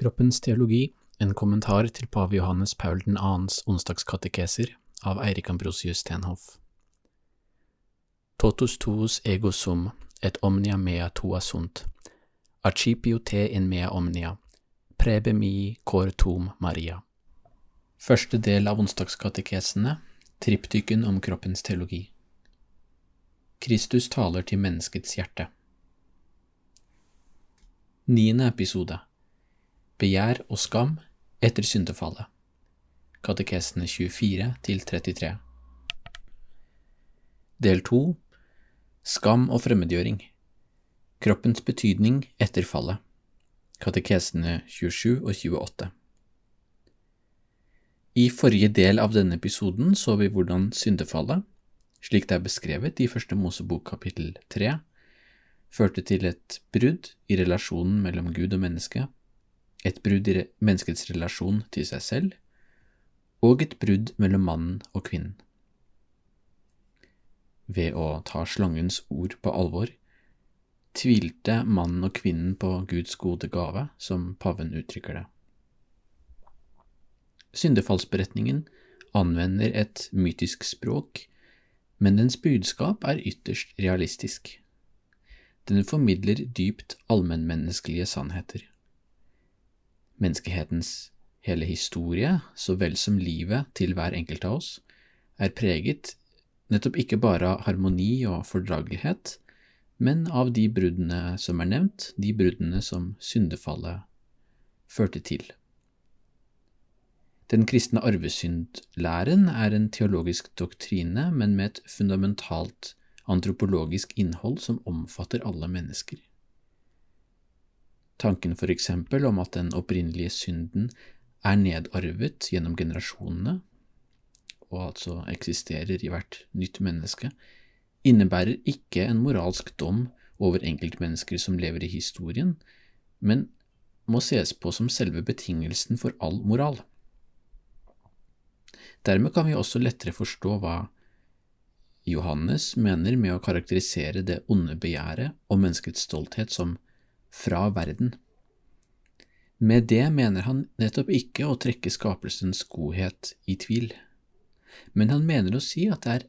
Kroppens teologi, en kommentar til pave Johannes Paul 2.s onsdagskatekeser av Eirik Ambrosius Stenhoff. Totus tuus ego sum, et omnia mea tua sunt, archipio te in mea omnia, prebe mi cor tum Maria. Første del av onsdagskatekesene, triptyken om kroppens teologi. Kristus taler til menneskets hjerte. Niende episode Begjær og skam etter syndefallet. Katekesene 24 til 33. Del 2 Skam og fremmedgjøring. Kroppens betydning etter fallet. Katekesene 27 og 28. I forrige del av denne episoden så vi hvordan syndefallet, slik det er beskrevet i Første Mosebok kapittel 3, førte til et brudd i relasjonen mellom Gud og menneske, et brudd i menneskets relasjon til seg selv, og et brudd mellom mannen og kvinnen. Ved å ta slangens ord på alvor tvilte mannen og kvinnen på Guds gode gave, som paven uttrykker det. Syndefallsberetningen anvender et mytisk språk, men dens budskap er ytterst realistisk. Den formidler dypt allmennmenneskelige sannheter. Menneskehetens hele historie, så vel som livet til hver enkelt av oss, er preget nettopp ikke bare av harmoni og fordragelighet, men av de bruddene som er nevnt, de bruddene som syndefallet førte til. Den kristne arvesyndlæren er en teologisk doktrine, men med et fundamentalt antropologisk innhold som omfatter alle mennesker. Tanken for eksempel om at den opprinnelige synden er nedarvet gjennom generasjonene, og altså eksisterer i hvert nytt menneske, innebærer ikke en moralsk dom over enkeltmennesker som lever i historien, men må ses på som selve betingelsen for all moral. Dermed kan vi også lettere forstå hva Johannes mener med å karakterisere det onde begjæret og menneskets stolthet som fra verden. Med det mener han nettopp ikke å trekke skapelsens godhet i tvil, men han mener å si at det er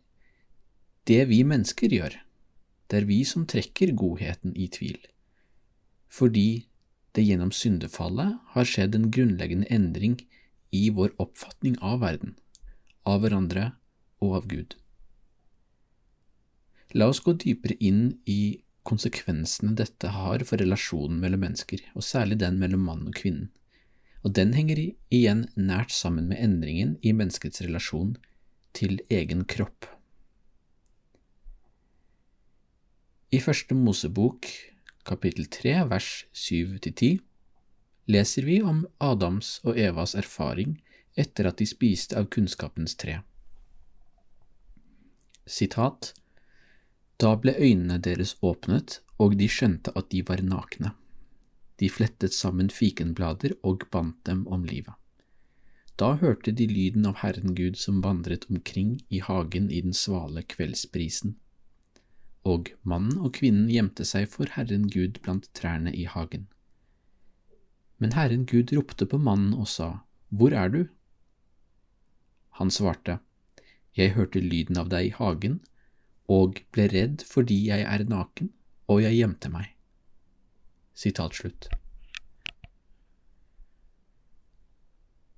det vi mennesker gjør, det er vi som trekker godheten i tvil, fordi det gjennom syndefallet har skjedd en grunnleggende endring i vår oppfatning av verden av hverandre og av Gud. La oss gå dypere inn i konsekvensene dette har for relasjonen mellom mennesker, og særlig den mellom mann og kvinnen, og den henger igjen nært sammen med endringen i menneskets relasjon til egen kropp. I Første Mosebok kapittel 3 vers 7–10 leser vi om Adams og Evas erfaring etter at de spiste av kunnskapens tre. Sitat Da ble øynene deres åpnet, og de skjønte at de var nakne. De flettet sammen fikenblader og bandt dem om livet. Da hørte de lyden av Herren Gud som vandret omkring i hagen i den svale kveldsbrisen. Og mannen og kvinnen gjemte seg for Herren Gud blant trærne i hagen. Men Herren Gud ropte på mannen og sa, Hvor er du? Han svarte, Jeg hørte lyden av deg i hagen, og ble redd fordi jeg er naken, og jeg gjemte meg. Sitat slutt.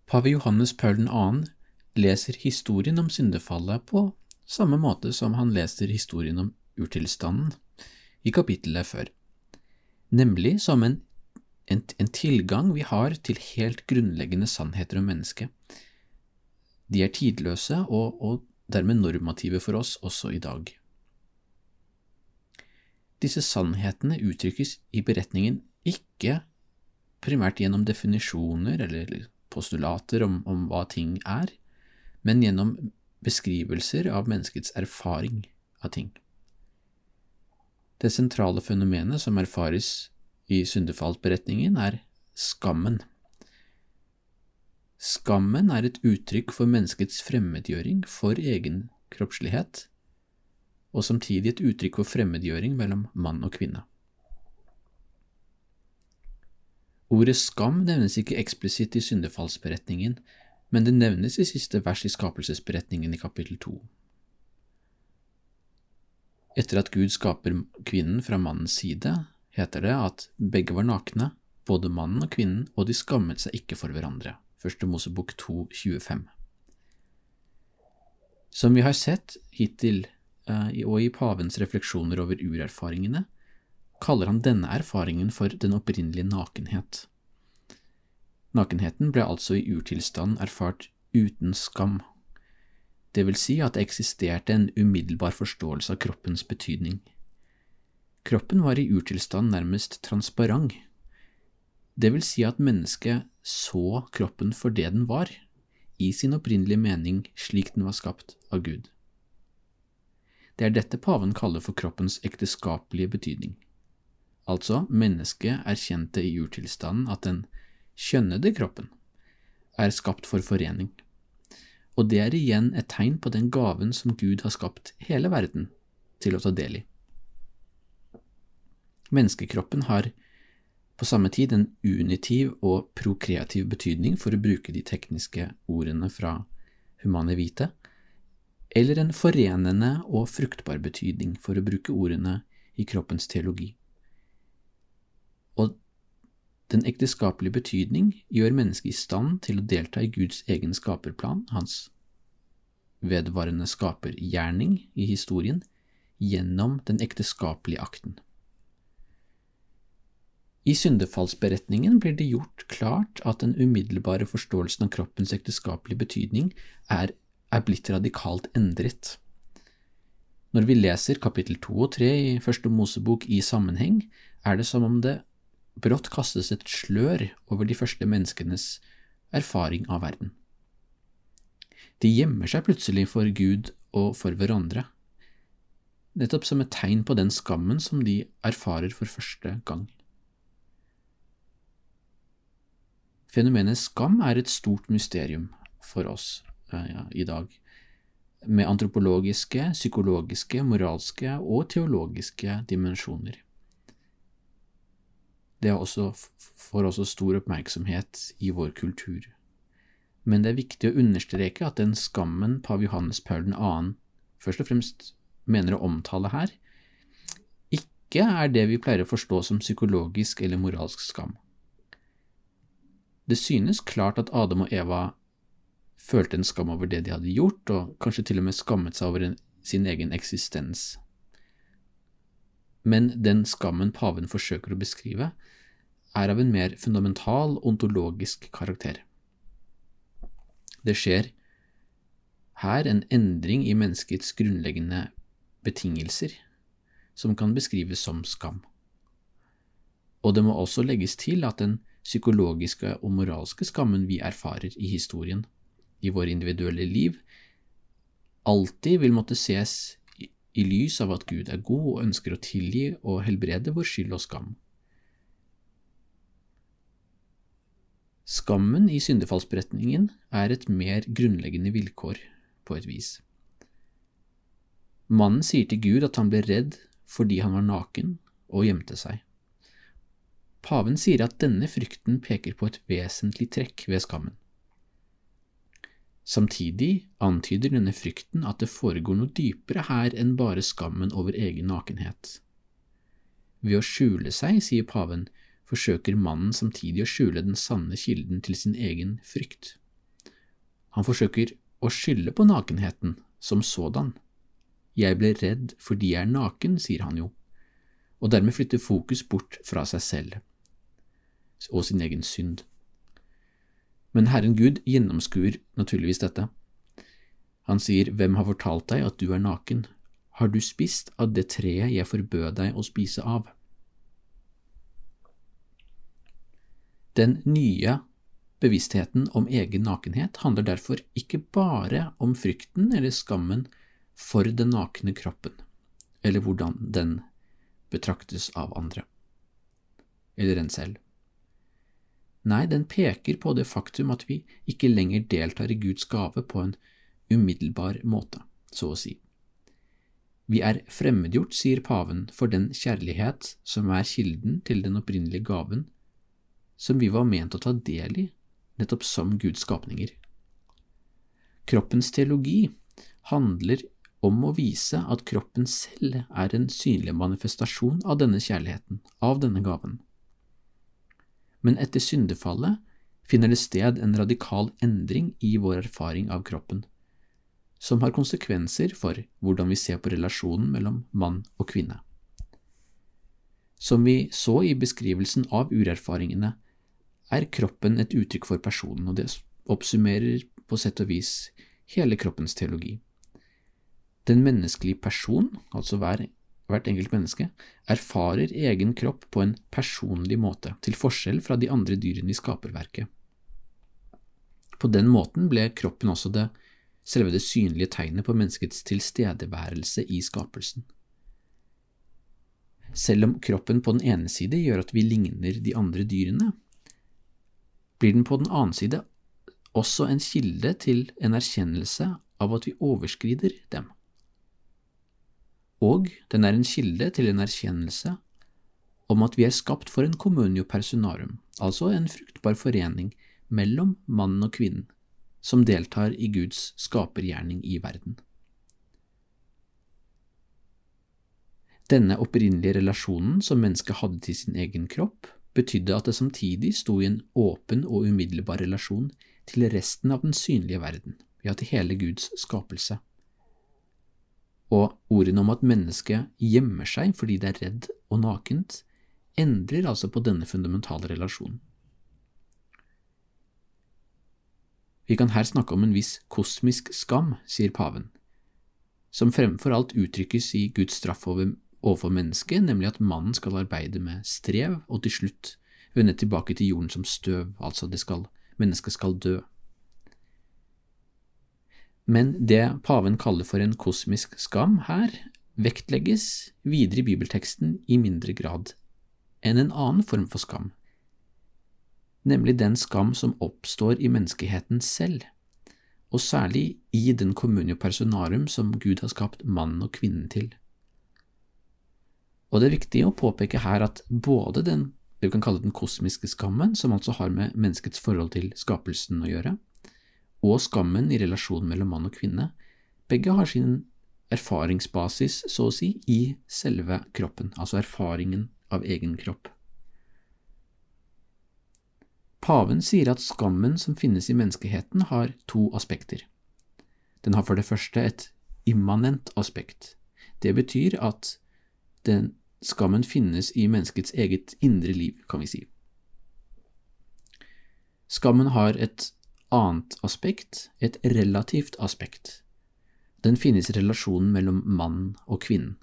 Pave Johannes Paul 2. leser historien om syndefallet på samme måte som han leser historien om urtilstanden i kapittelet før, nemlig som en, en, en tilgang vi har til helt grunnleggende sannheter om mennesket, de er tidløse og, og dermed normative for oss også i dag. Disse sannhetene uttrykkes i beretningen ikke primært gjennom definisjoner eller postulater om, om hva ting er, men gjennom beskrivelser av menneskets erfaring av ting. Det sentrale fenomenet som erfares i syndefallsberetningen, er skammen. Skammen er et uttrykk for menneskets fremmedgjøring for egen kroppslighet, og samtidig et uttrykk for fremmedgjøring mellom mann og kvinne. Ordet skam nevnes ikke eksplisitt i syndefallsberetningen, men det nevnes i siste vers i skapelsesberetningen i kapittel to. Etter at Gud skaper kvinnen fra mannens side, heter det at begge var nakne, både mannen og kvinnen, og de skammet seg ikke for hverandre. Første Mosebok 2, 25. Som vi har sett hittil, og i pavens refleksjoner over urerfaringene, kaller han denne erfaringen for den opprinnelige nakenhet. Nakenheten ble altså i urtilstand erfart uten skam. Det vil si at det eksisterte en umiddelbar forståelse av kroppens betydning. Kroppen var i urtilstand nærmest transparent. Det vil si at mennesket så kroppen for det den var, i sin opprinnelige mening slik den var skapt av Gud. Det er dette paven kaller for kroppens ekteskapelige betydning. Altså, mennesket erkjente i urtilstanden at den kjønnede kroppen er skapt for forening, og det er igjen et tegn på den gaven som Gud har skapt hele verden til å ta del i. Menneskekroppen har på samme tid en unitiv og prokreativ betydning, for å bruke de tekniske ordene fra Humane Vite, eller en forenende og fruktbar betydning, for å bruke ordene i kroppens teologi. Og den ekteskapelige betydning gjør mennesket i stand til å delta i Guds egen skaperplan, hans vedvarende skapergjerning i historien, gjennom den ekteskapelige akten. I syndefallsberetningen blir det gjort klart at den umiddelbare forståelsen av kroppens ekteskapelige betydning er, er blitt radikalt endret. Når vi leser kapittel to og tre i Første Mosebok i sammenheng, er det som om det brått kastes et slør over de første menneskenes erfaring av verden. De gjemmer seg plutselig for Gud og for hverandre, nettopp som et tegn på den skammen som de erfarer for første gang. Fenomenet skam er et stort mysterium for oss ja, i dag, med antropologiske, psykologiske, moralske og teologiske dimensjoner. Det også, får også stor oppmerksomhet i vår kultur. Men det er viktig å understreke at den skammen pave Johannes Paul 2. først og fremst mener å omtale her, ikke er det vi pleier å forstå som psykologisk eller moralsk skam. Det synes klart at Adam og Eva følte en skam over det de hadde gjort, og kanskje til og med skammet seg over en, sin egen eksistens. Men den skammen paven forsøker å beskrive, er av en mer fundamental ontologisk karakter. Det skjer her en endring i menneskets grunnleggende betingelser, som kan beskrives som skam. Og det må også legges til at den psykologiske og moralske skammen vi erfarer i historien, i våre individuelle liv, alltid vil måtte ses i lys av at Gud er god og ønsker å tilgi og helbrede vår skyld og skam. Skammen i syndefallsberetningen er et mer grunnleggende vilkår, på et vis. Mannen sier til Gud at han ble redd fordi han var naken, og gjemte seg. Paven sier at denne frykten peker på et vesentlig trekk ved skammen. Samtidig antyder denne frykten at det foregår noe dypere her enn bare skammen over egen nakenhet. Ved å skjule seg, sier paven, forsøker mannen samtidig å skjule den sanne kilden til sin egen frykt. Han forsøker å skylde på nakenheten som sådan. Jeg ble redd fordi jeg er naken, sier han jo, og dermed flytter fokus bort fra seg selv og sin egen synd. Men Herren Gud gjennomskuer naturligvis dette. Han sier, Hvem har fortalt deg at du er naken? Har du spist av det treet jeg forbød deg å spise av? Den nye bevisstheten om egen nakenhet handler derfor ikke bare om frykten eller skammen for den nakne kroppen, eller hvordan den betraktes av andre, eller en selv. Nei, den peker på det faktum at vi ikke lenger deltar i Guds gave på en umiddelbar måte, så å si. Vi er fremmedgjort, sier paven, for den kjærlighet som er kilden til den opprinnelige gaven, som vi var ment å ta del i, nettopp som Guds skapninger. Kroppens teologi handler om å vise at kroppen selv er en synlig manifestasjon av denne kjærligheten, av denne gaven. Men etter syndefallet finner det sted en radikal endring i vår erfaring av kroppen, som har konsekvenser for hvordan vi ser på relasjonen mellom mann og kvinne. Som vi så i beskrivelsen av urerfaringene, er kroppen et uttrykk for personen, og det oppsummerer på sett og vis hele kroppens teologi. Den menneskelige person, altså hver, hvert enkelt menneske, erfarer egen kropp på en personlig måte, til forskjell fra de andre dyrene i skaperverket. På den måten ble kroppen også det selve det synlige tegnet på menneskets tilstedeværelse i skapelsen. Selv om kroppen på den ene side gjør at vi ligner de andre dyrene, blir den på den annen side også en kilde til en erkjennelse av at vi overskrider dem. Og den er en kilde til en erkjennelse om at vi er skapt for en communio personarum, altså en fruktbar forening mellom mannen og kvinnen, som deltar i Guds skapergjerning i verden. Denne opprinnelige relasjonen som mennesket hadde til sin egen kropp, betydde at det samtidig sto i en åpen og umiddelbar relasjon til resten av den synlige verden, ja, til hele Guds skapelse. Og ordene om at mennesket gjemmer seg fordi det er redd og nakent, endrer altså på denne fundamentale relasjonen. Vi kan her snakke om en viss kosmisk skam, sier paven, som fremfor alt uttrykkes i Guds straff overfor mennesket, nemlig at mannen skal arbeide med strev og til slutt vende tilbake til jorden som støv, altså det skal, mennesket skal dø. Men det paven kaller for en kosmisk skam her, vektlegges videre i bibelteksten i mindre grad enn en annen form for skam, nemlig den skam som oppstår i menneskeheten selv, og særlig i den communio personarum som Gud har skapt mannen og kvinnen til. Og det er viktig å påpeke her at både den det vi kan kalle den kosmiske skammen, som altså har med menneskets forhold til skapelsen å gjøre, og skammen i relasjonen mellom mann og kvinne, begge har sin erfaringsbasis, så å si, i selve kroppen, altså erfaringen av egen kropp. Paven sier at skammen som finnes i menneskeheten, har to aspekter. Den har for det første et immanent aspekt. Det betyr at den skammen finnes i menneskets eget indre liv, kan vi si. Skammen har et annet aspekt, et relativt aspekt. Den finnes i relasjonen mellom mann og kvinnen.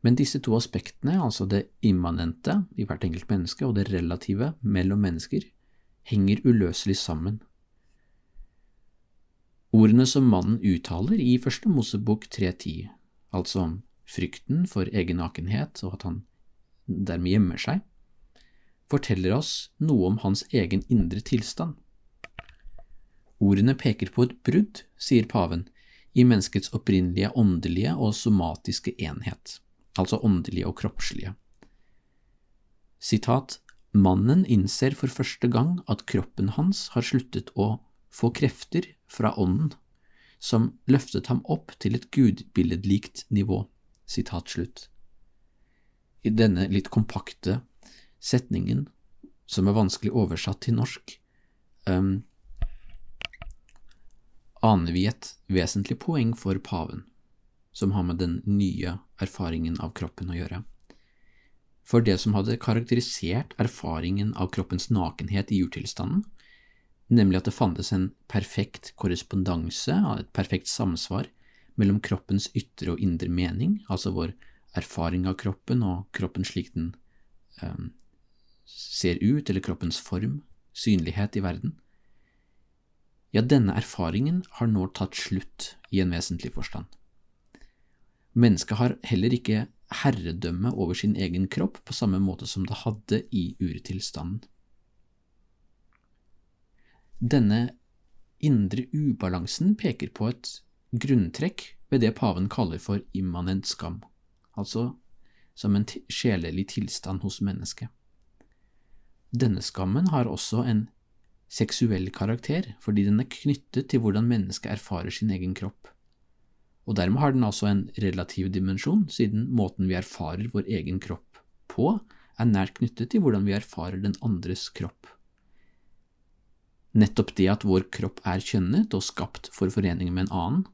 Men disse to aspektene, altså det immanente i hvert enkelt menneske og det relative mellom mennesker, henger uløselig sammen. Ordene som mannen uttaler i Første Mosebok 3.10, altså om frykten for egen nakenhet og at han dermed gjemmer seg, forteller oss noe om hans egen indre tilstand. Ordene peker på et brudd, sier paven, i menneskets opprinnelige åndelige og somatiske enhet altså åndelige og kroppslige. Sitat, Mannen innser for første gang at kroppen hans har sluttet å få krefter fra ånden, som løftet ham opp til et gudbilledlikt nivå. Sitat slutt. I denne litt kompakte setningen, som er vanskelig oversatt til norsk, um, aner vi et vesentlig poeng for paven som har med den nye erfaringen av kroppen å gjøre. For det som hadde karakterisert erfaringen av kroppens nakenhet i urtilstanden, nemlig at det fantes en perfekt korrespondanse, et perfekt samsvar, mellom kroppens ytre og indre mening, altså vår erfaring av kroppen og kroppen slik den um, ser ut, eller kroppens form, synlighet i verden, ja, denne erfaringen har nå tatt slutt i en vesentlig forstand. Mennesket har heller ikke herredømme over sin egen kropp på samme måte som det hadde i urtilstanden. Denne indre ubalansen peker på et grunntrekk ved det paven kaller for immanent skam, altså som en sjelelig tilstand hos mennesket. Denne skammen har også en seksuell karakter, fordi den er knyttet til hvordan mennesket erfarer sin egen kropp. Og dermed har den altså en relativ dimensjon, siden måten vi erfarer vår egen kropp på, er nært knyttet til hvordan vi erfarer den andres kropp. Nettopp det at vår kropp er kjønnet og skapt for forening med en annen,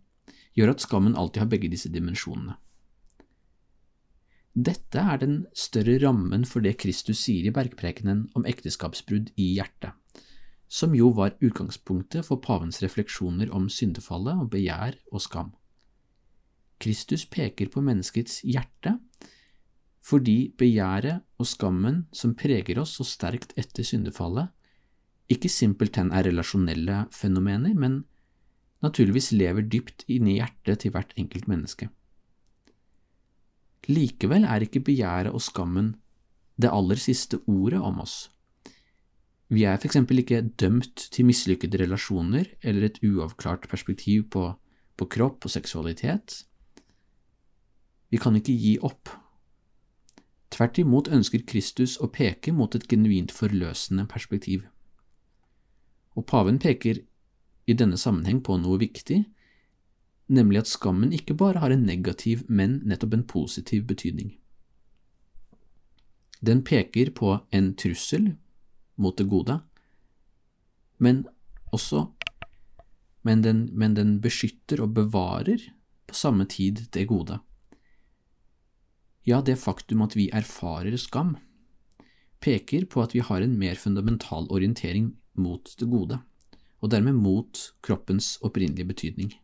gjør at skammen alltid har begge disse dimensjonene. Dette er den større rammen for det Kristus sier i bergprekenen om ekteskapsbrudd i hjertet, som jo var utgangspunktet for pavens refleksjoner om syndefallet og begjær og skam. Kristus peker på menneskets hjerte fordi begjæret og skammen som preger oss så sterkt etter syndefallet, ikke simpelthen er relasjonelle fenomener, men naturligvis lever dypt inni hjertet til hvert enkelt menneske. Likevel er ikke begjæret og skammen det aller siste ordet om oss. Vi er eksempel ikke dømt til mislykkede relasjoner eller et uavklart perspektiv på, på kropp og seksualitet. Vi kan ikke gi opp. Tvert imot ønsker Kristus å peke mot et genuint forløsende perspektiv. Og paven peker i denne sammenheng på noe viktig, nemlig at skammen ikke bare har en negativ, men nettopp en positiv betydning. Den peker på en trussel mot det gode, men også men den, men den beskytter og bevarer på samme tid det gode. Ja, det faktum at vi erfarer skam, peker på at vi har en mer fundamental orientering mot det gode, og dermed mot kroppens opprinnelige betydning.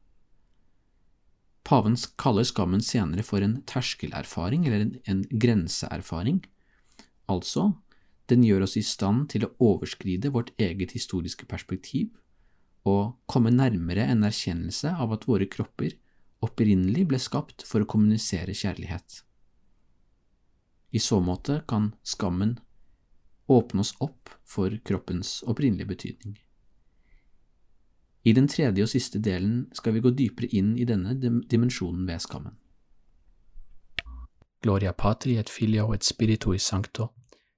Paven kaller skammen senere for en terskelerfaring, eller en, en grenseerfaring. Altså, den gjør oss i stand til å overskride vårt eget historiske perspektiv og komme nærmere en erkjennelse av at våre kropper opprinnelig ble skapt for å kommunisere kjærlighet. I så måte kan skammen åpne oss opp for kroppens opprinnelige betydning. I den tredje og siste delen skal vi gå dypere inn i denne dimensjonen ved skammen. Gloria patri et filio et spiritui sancto,